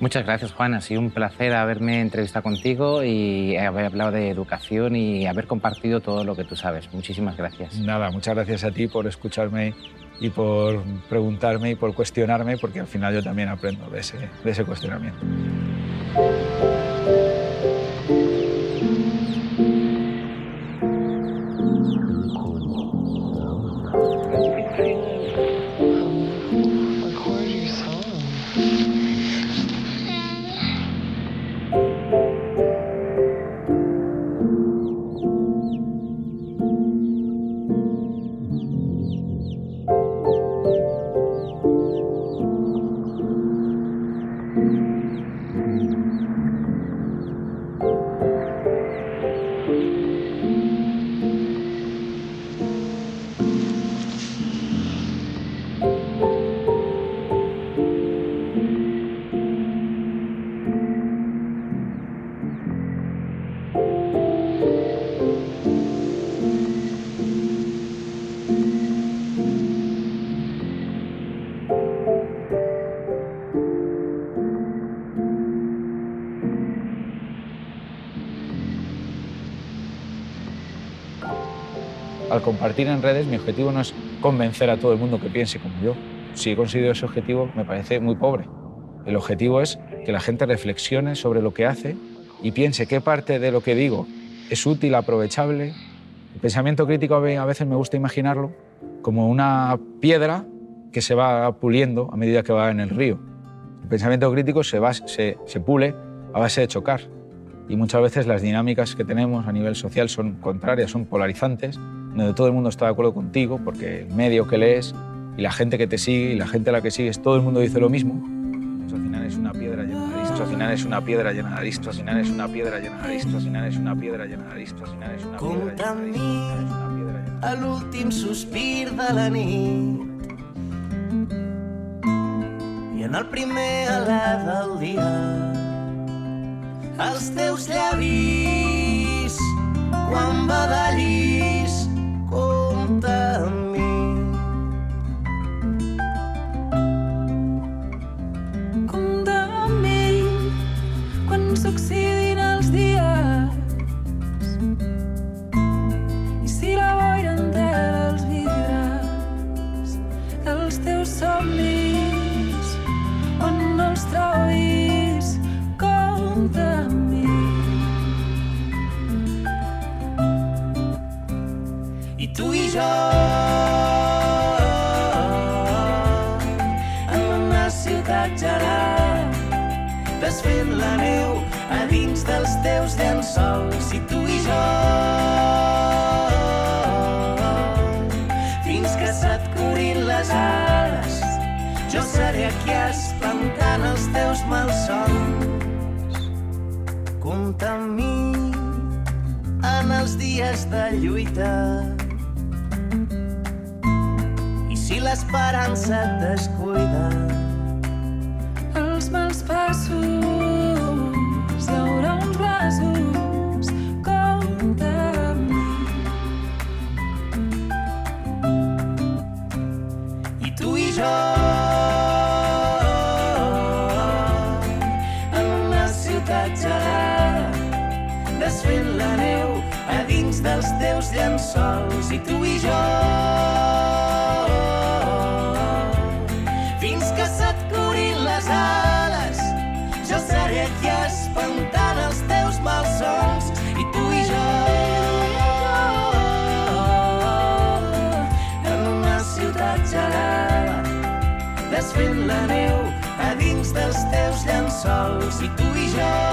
Muchas gracias, Juan. Ha sido un placer haberme entrevistado contigo y haber hablado de educación y haber compartido todo lo que tú sabes. Muchísimas gracias. Nada, muchas gracias a ti por escucharme y por preguntarme y por cuestionarme, porque al final yo también aprendo de ese, de ese cuestionamiento. Al compartir en redes, mi objetivo no es convencer a todo el mundo que piense como yo. Si he conseguido ese objetivo, me parece muy pobre. El objetivo es que la gente reflexione sobre lo que hace y piense qué parte de lo que digo es útil, aprovechable. El pensamiento crítico a veces me gusta imaginarlo como una piedra que se va puliendo a medida que va en el río. El pensamiento crítico se, va, se, se pule a base de chocar y muchas veces las dinámicas que tenemos a nivel social son contrarias, son polarizantes donde todo el mundo está de acuerdo contigo, porque el medio que lees y la gente que te sigue y la gente a la que sigues, todo el mundo dice lo mismo. Eso al final es una piedra llena de aristos, al final es una piedra llena de aristos, al final es una piedra llena de aristos, al final es una piedra llena de aristos, al final es una piedra llena de a l'últim sospir de la nit i en el primer alè del dia els teus llavis quan badallis the neu a dins dels teus llençols i tu i jo. Fins que se't curin les ales jo seré aquí espantant els teus malsons. Compta amb mi en els dies de lluita. I si l'esperança et descuida teus llençols i tu i jo. Fins que se't curin les ales jo seré aquí espantant els teus malsons i tu i jo. En una ciutat gelada desfent la neu a dins dels teus llençols i tu i jo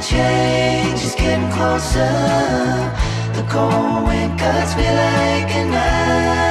the change is getting closer, the cold wind cuts me like a knife.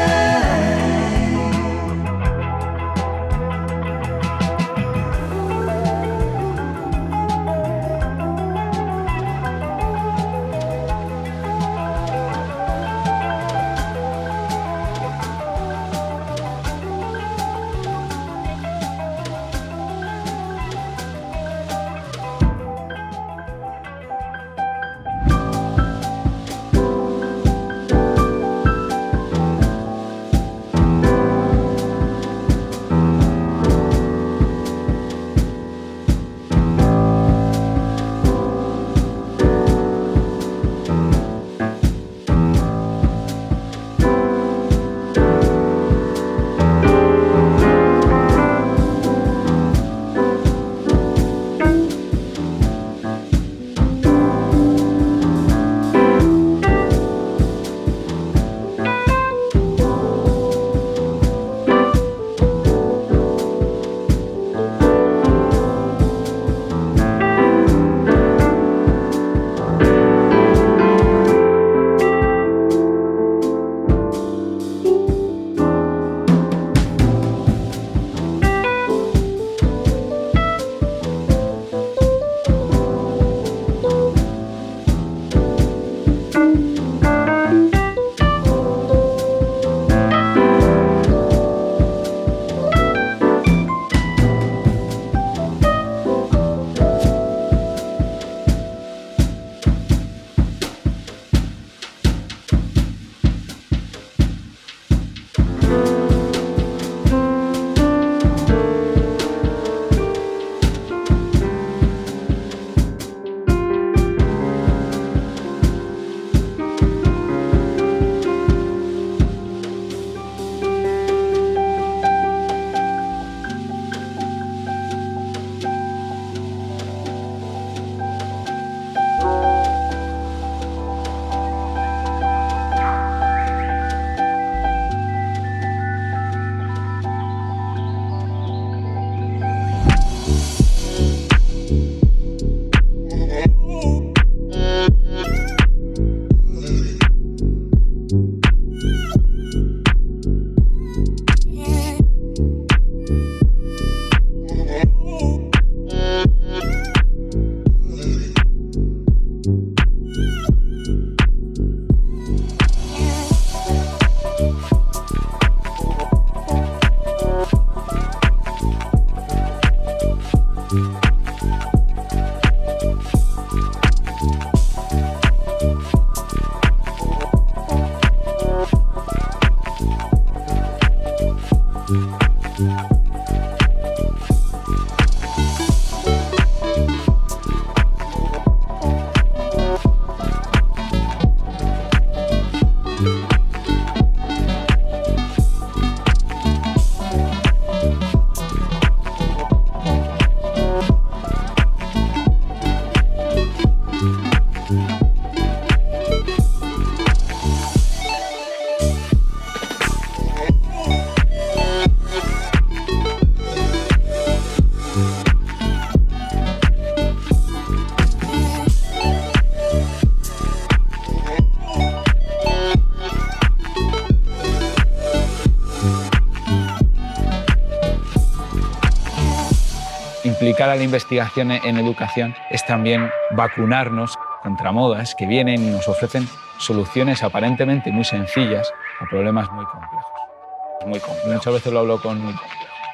La investigación en educación es también vacunarnos contra modas que vienen y nos ofrecen soluciones aparentemente muy sencillas a problemas muy complejos. Muchas veces lo hablo con,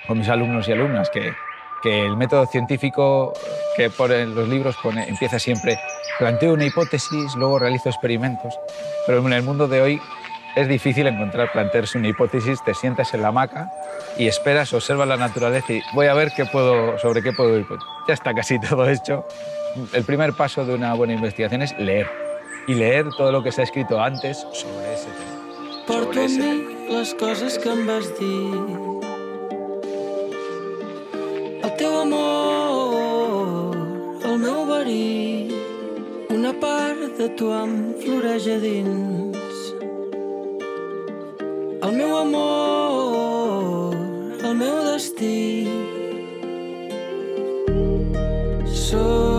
mis alumnos y alumnas, que, que el método científico que por los libros empieza siempre, planteo una hipótesis, luego realizo experimentos, pero en el mundo de hoy es difícil encontrar, plantearse una hipótesis, te sientas en la hamaca y esperas, observas la naturaleza y voy a ver qué puedo, sobre qué puedo ir. Ya está casi todo hecho. El primer paso de una buena investigación es leer y leer todo lo que se ha escrito antes sobre ese tema. Porto amb mi les coses que em vas dir. El teu amor, el meu verí, una part de tu em floreix a dins. El meu amor, el meu destí. Soc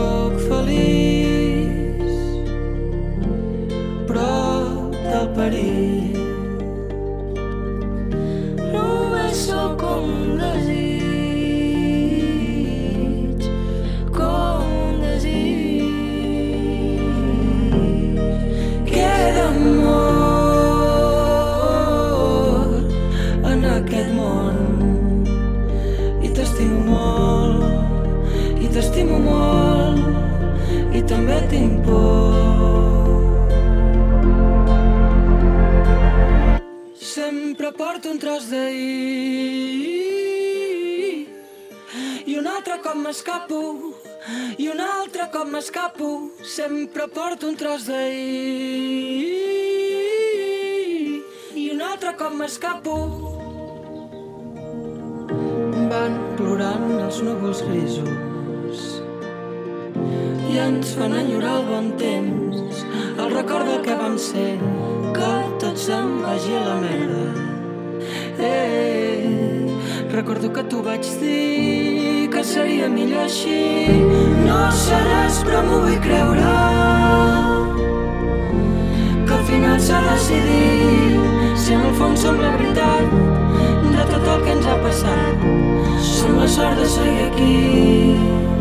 sempre porto un tros d'ahir i un altre cop m'escapo i un altre cop m'escapo. Sempre porto un tros d'ahir i un altre cop m'escapo. Van plorant els núvols grisos i ens fan enyorar el bon temps el record del que vam ser que tot se'n vagi a la merda Eh, recordo que tu vaig dir que seria millor així. No seràs, però m'ho vull creure. Que al final s'ha decidit si en el fons som la veritat de tot el que ens ha passat. Som la sort de seguir aquí.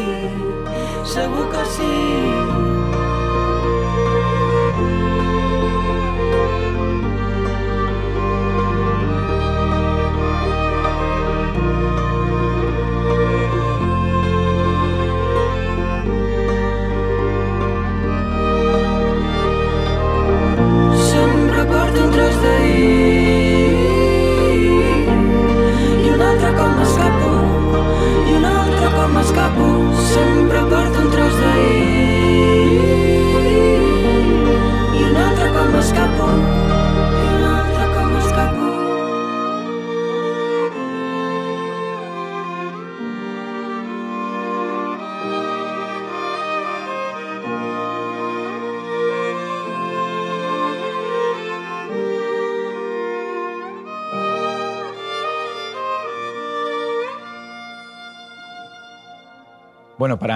Aquí. Segur que sí.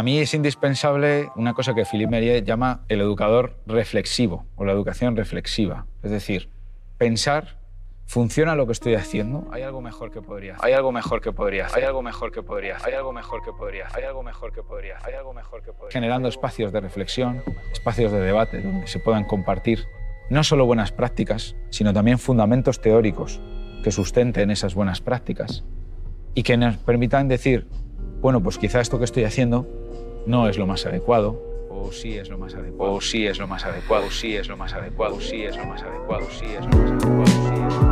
Mí es indispensable una cosa que Philippe Merier llama el educador reflexivo o la educación reflexiva. Es decir, pensar, ¿funciona lo que estoy haciendo? ¿Hay algo mejor que podría hacer? ¿Hay algo mejor que podría hacer? ¿Hay algo mejor que podría hacer? ¿Hay algo mejor que podría hacer? ¿Hay algo mejor que podría hacer? ¿Hay algo mejor que podría? Generando espacios de reflexión, espacios de debate donde se puedan compartir no solo buenas prácticas, sino también fundamentos teóricos que sustenten esas buenas prácticas y que nos permitan decir, bueno, pues quizá esto que estoy haciendo no es lo más adecuado, o sí es lo más adecuado, o sí es lo más adecuado, o sí es lo más adecuado, o sí es lo más adecuado, sí es lo más adecuado, sí es lo más adecuado.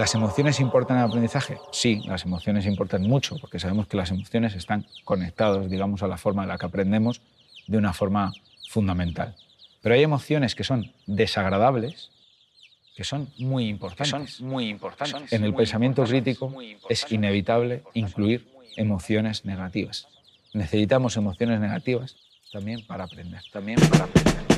¿Las emociones importan al aprendizaje? Sí, las emociones importan mucho, porque sabemos que las emociones están conectadas, digamos, a la forma en la que aprendemos de una forma fundamental. Pero hay emociones que son desagradables, que son muy importantes. Son muy importantes. En el pensamiento crítico es inevitable incluir emociones negativas. Necesitamos emociones negativas también para aprender. También para aprender.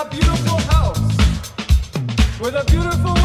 a beautiful house with a beautiful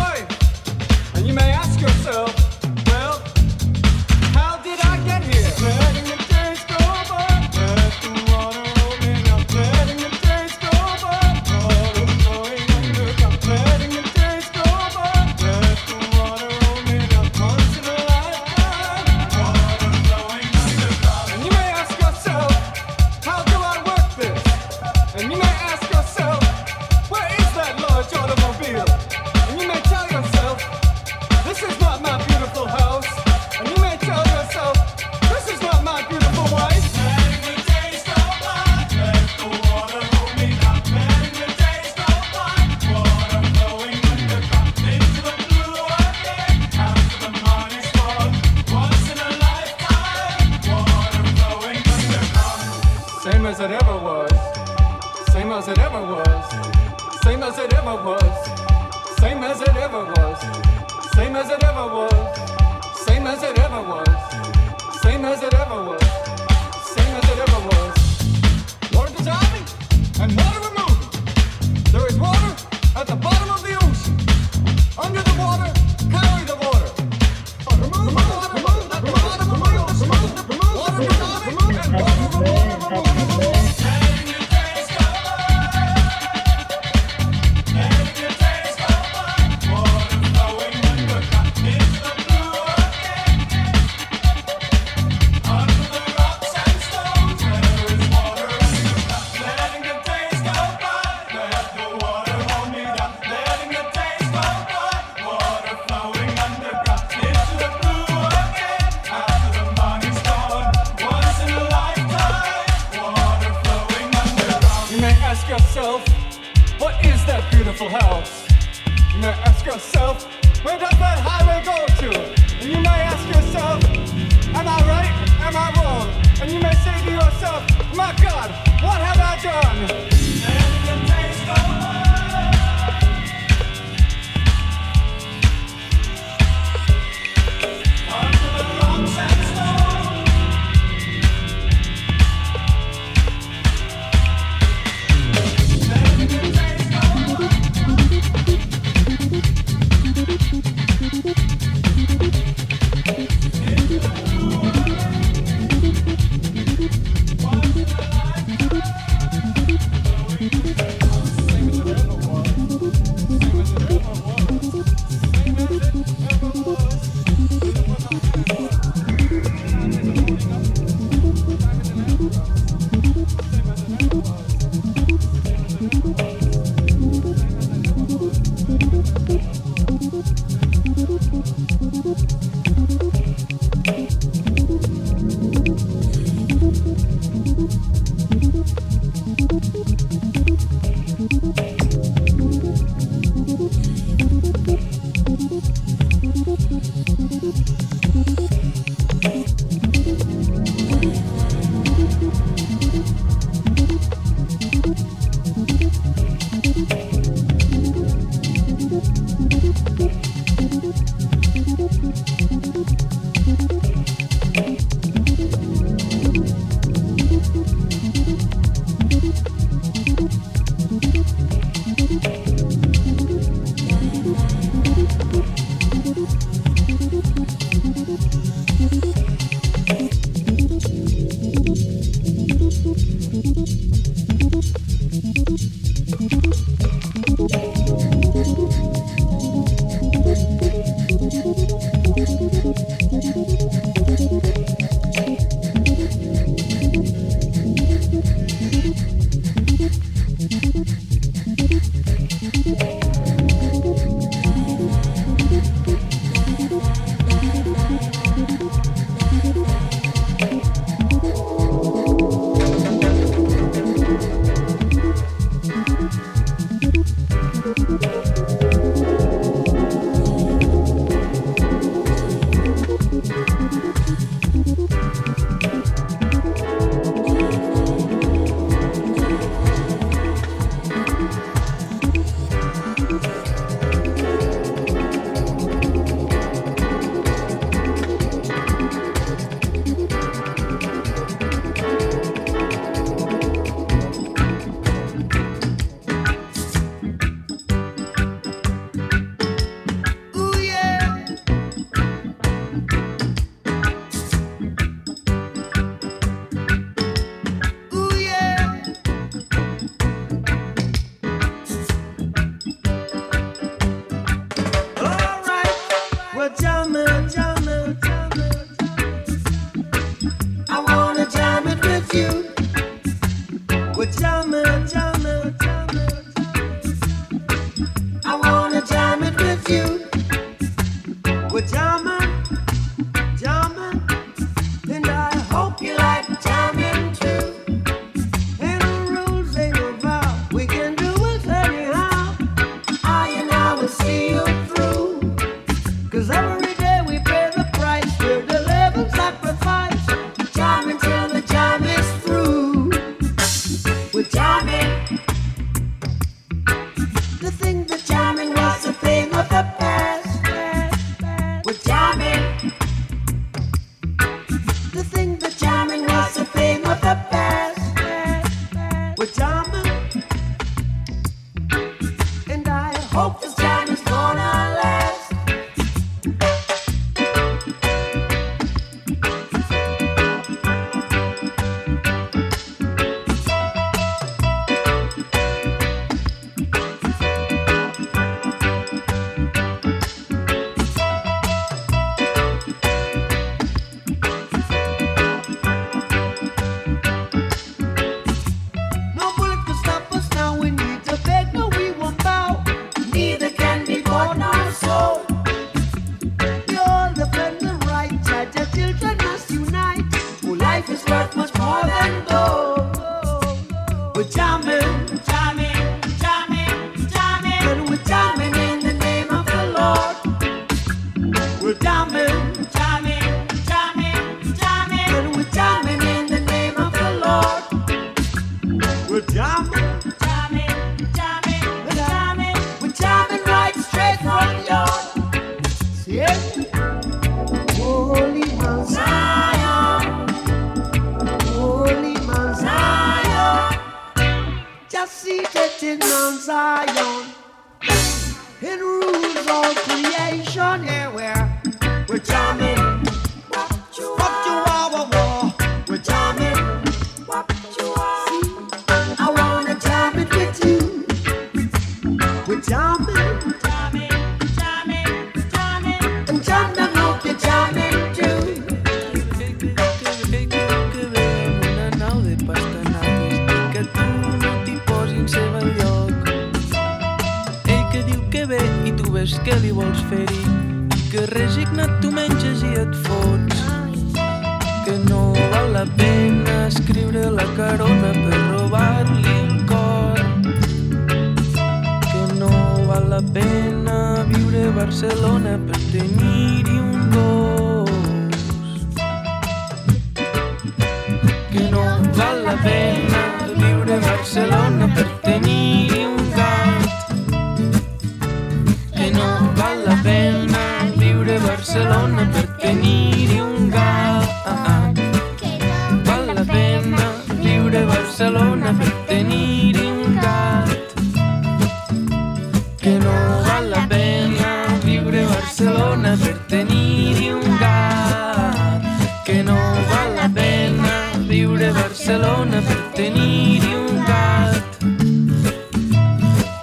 Que no val la pena viure a Barcelona per tenir un gat. Que no val la pena viure a Barcelona per tenir un gat.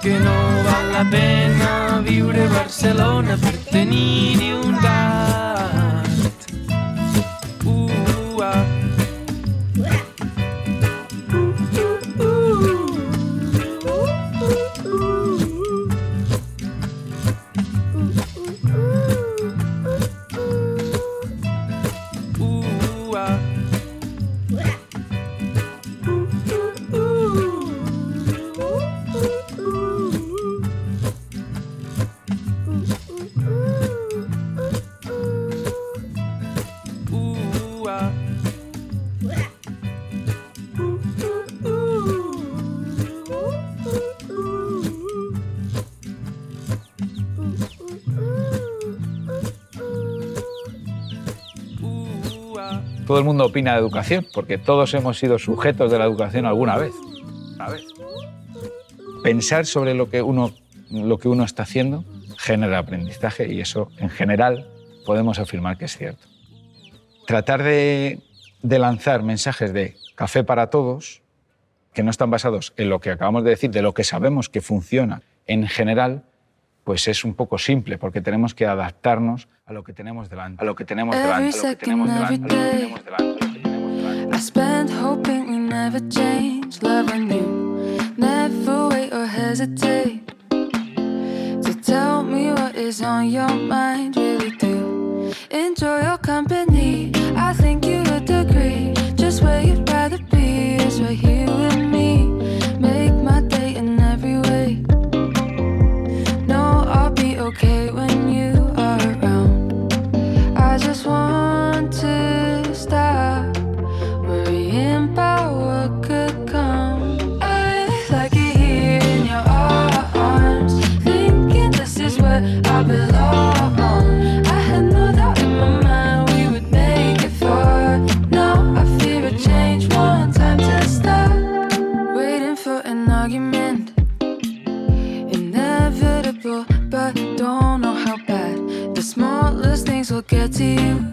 Que no val la pena viure a Barcelona per tenir un gat. Todo el mundo opina de educación, porque todos hemos sido sujetos de la educación alguna vez. Pensar sobre lo que, uno, lo que uno está haciendo genera aprendizaje y eso, en general, podemos afirmar que es cierto. Tratar de, de lanzar mensajes de café para todos, que no están basados en lo que acabamos de decir, de lo que sabemos que funciona en general, pues es un poco simple, porque tenemos que adaptarnos a lo que tenemos delante, a lo que tenemos delante, a lo que tenemos delante, a lo que tenemos delante, a lo que tenemos delante. I spent hoping we never change, loving you. Never wait or hesitate to tell me what is on your mind. Really do enjoy your company. I think you Get to you.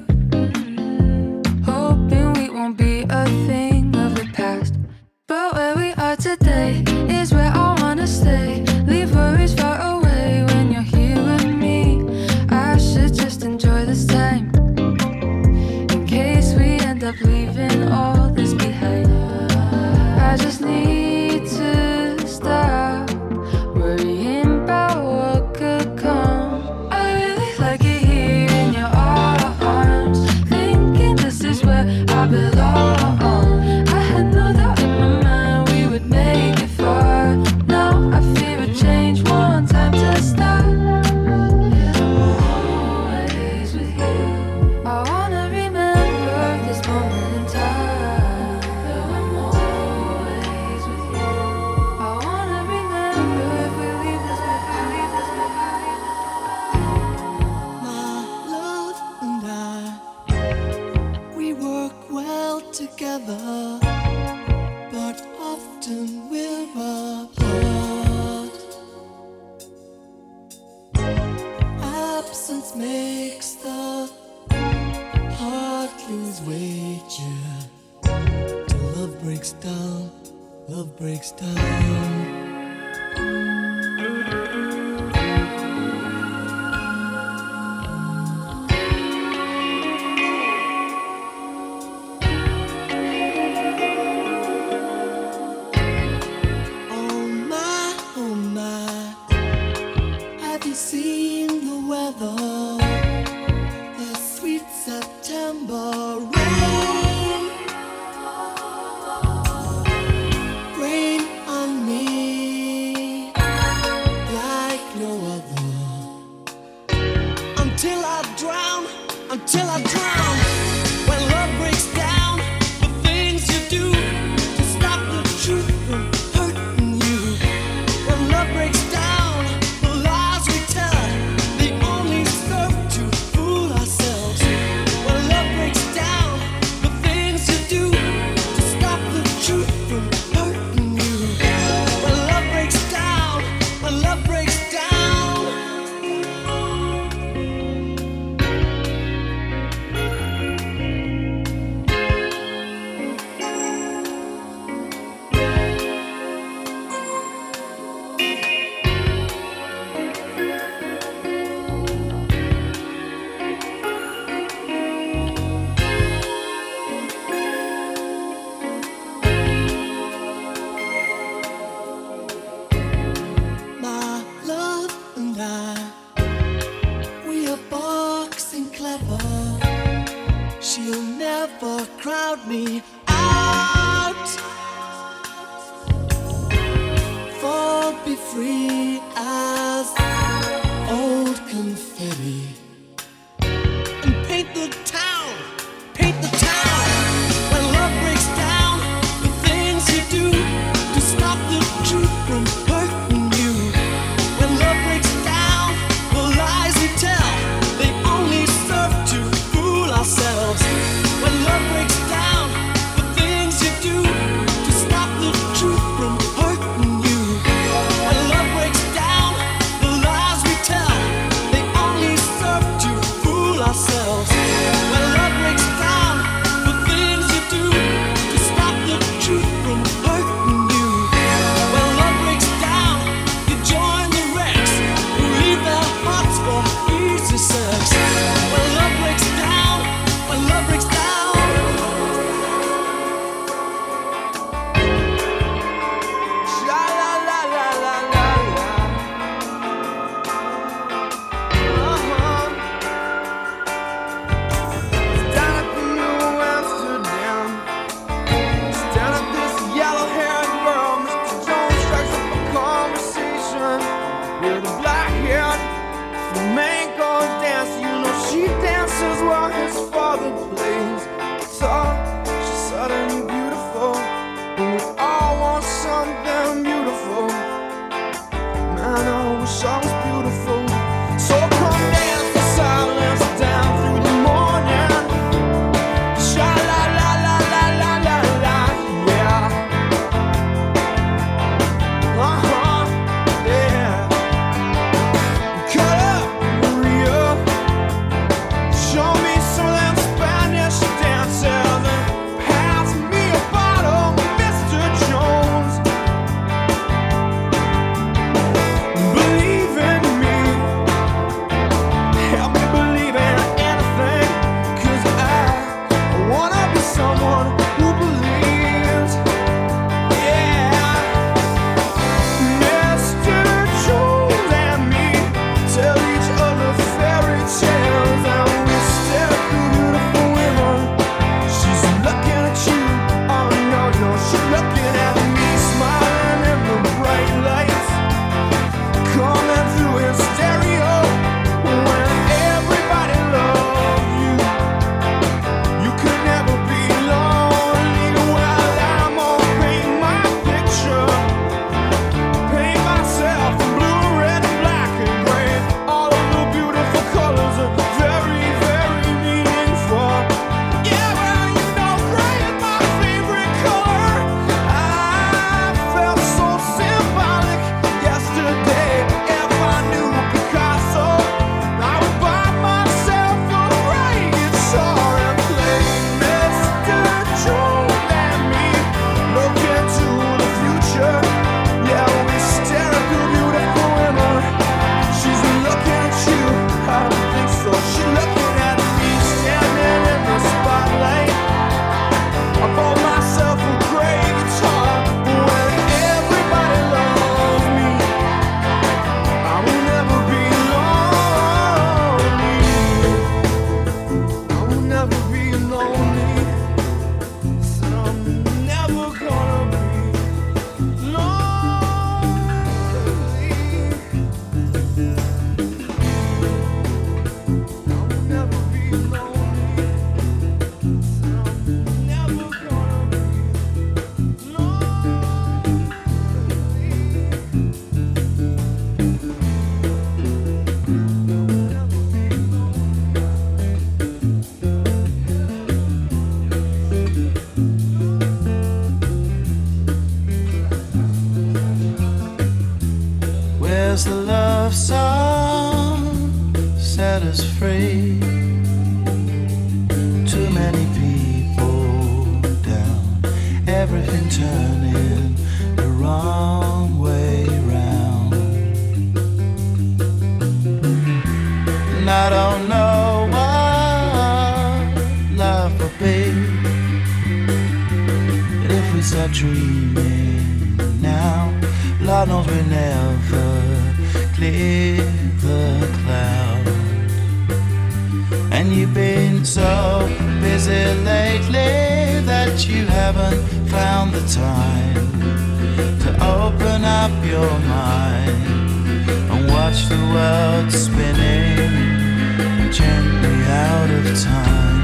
Love be. But if we start dreaming now, Lord knows we never clear the clouds. And you've been so busy lately that you haven't found the time to open up your mind and watch the world spinning gently out of time.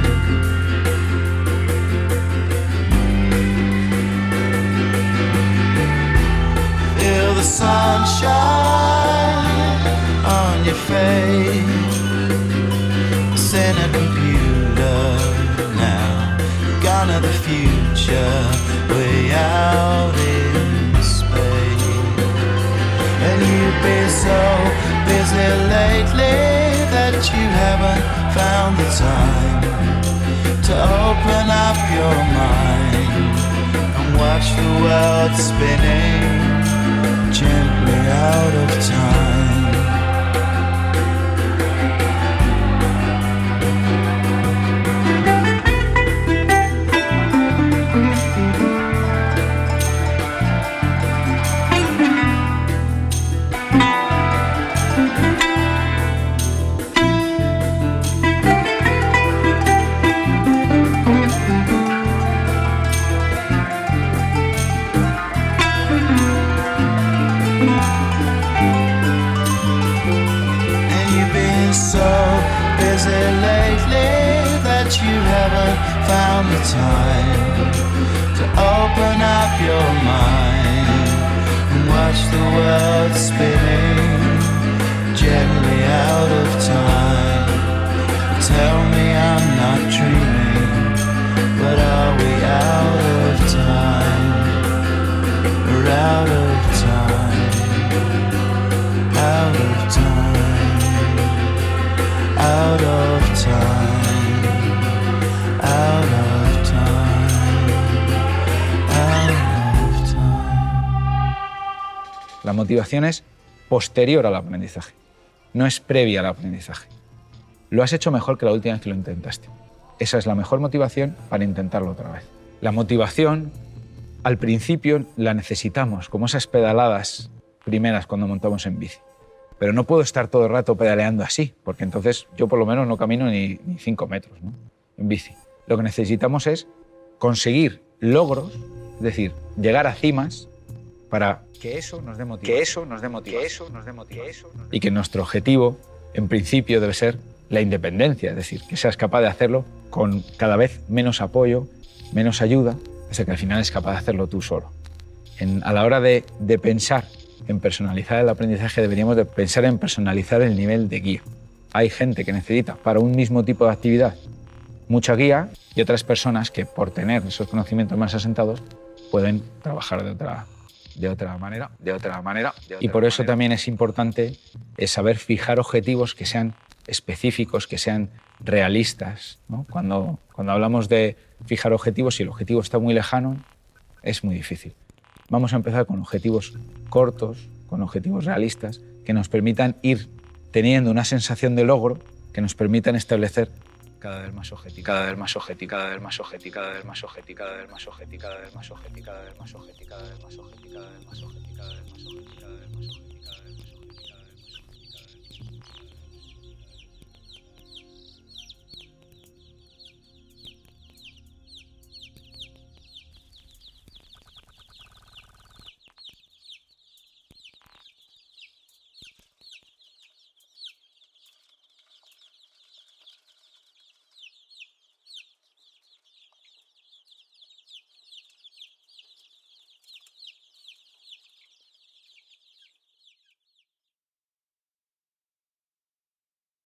Sunshine on your face. Send a computer now. Gone to the future, way out in space. And you've been so busy lately that you haven't found the time to open up your mind and watch the world spinning gently out of time. The world spinning motivación es posterior al aprendizaje, no es previa al aprendizaje. Lo has hecho mejor que la última vez que lo intentaste. Esa es la mejor motivación para intentarlo otra vez. La motivación, al principio, la necesitamos, como esas pedaladas primeras cuando montamos en bici. Pero no puedo estar todo el rato pedaleando así, porque entonces yo por lo menos no camino ni, ni cinco metros ¿no? en bici. Lo que necesitamos es conseguir logros, es decir, llegar a cimas para que eso nos dé motivación. Que eso nos dé motivación. Que eso nos dé motivación. Y que nuestro objetivo, en principio, debe ser la independencia, es decir, que seas capaz de hacerlo con cada vez menos apoyo, menos ayuda, hasta que al final es capaz de hacerlo tú solo. En- a la hora de, de pensar en personalizar el aprendizaje, deberíamos de pensar en personalizar el nivel de guía. Hay gente que necesita para un mismo tipo de actividad mucha guía y otras personas que por tener esos conocimientos más asentados pueden trabajar de otra, de otra manera, de otra manera. y por eso también es importante es saber fijar objetivos que sean específicos, que sean realistas. ¿no? Cuando, cuando hablamos de fijar objetivos, si el objetivo está muy lejano, es muy difícil. Vamos a empezar con objetivos cortos, con objetivos realistas, que nos permitan ir teniendo una sensación de logro, que nos permitan establecer cada vez más objetivos, cada vez más objetivos, cada vez más objetivos, cada vez más objetivos, cada vez más objetivos, cada vez más objetivos, cada vez más objetivos, cada vez más objetivos, cada vez más objetivos, cada vez más objetivos.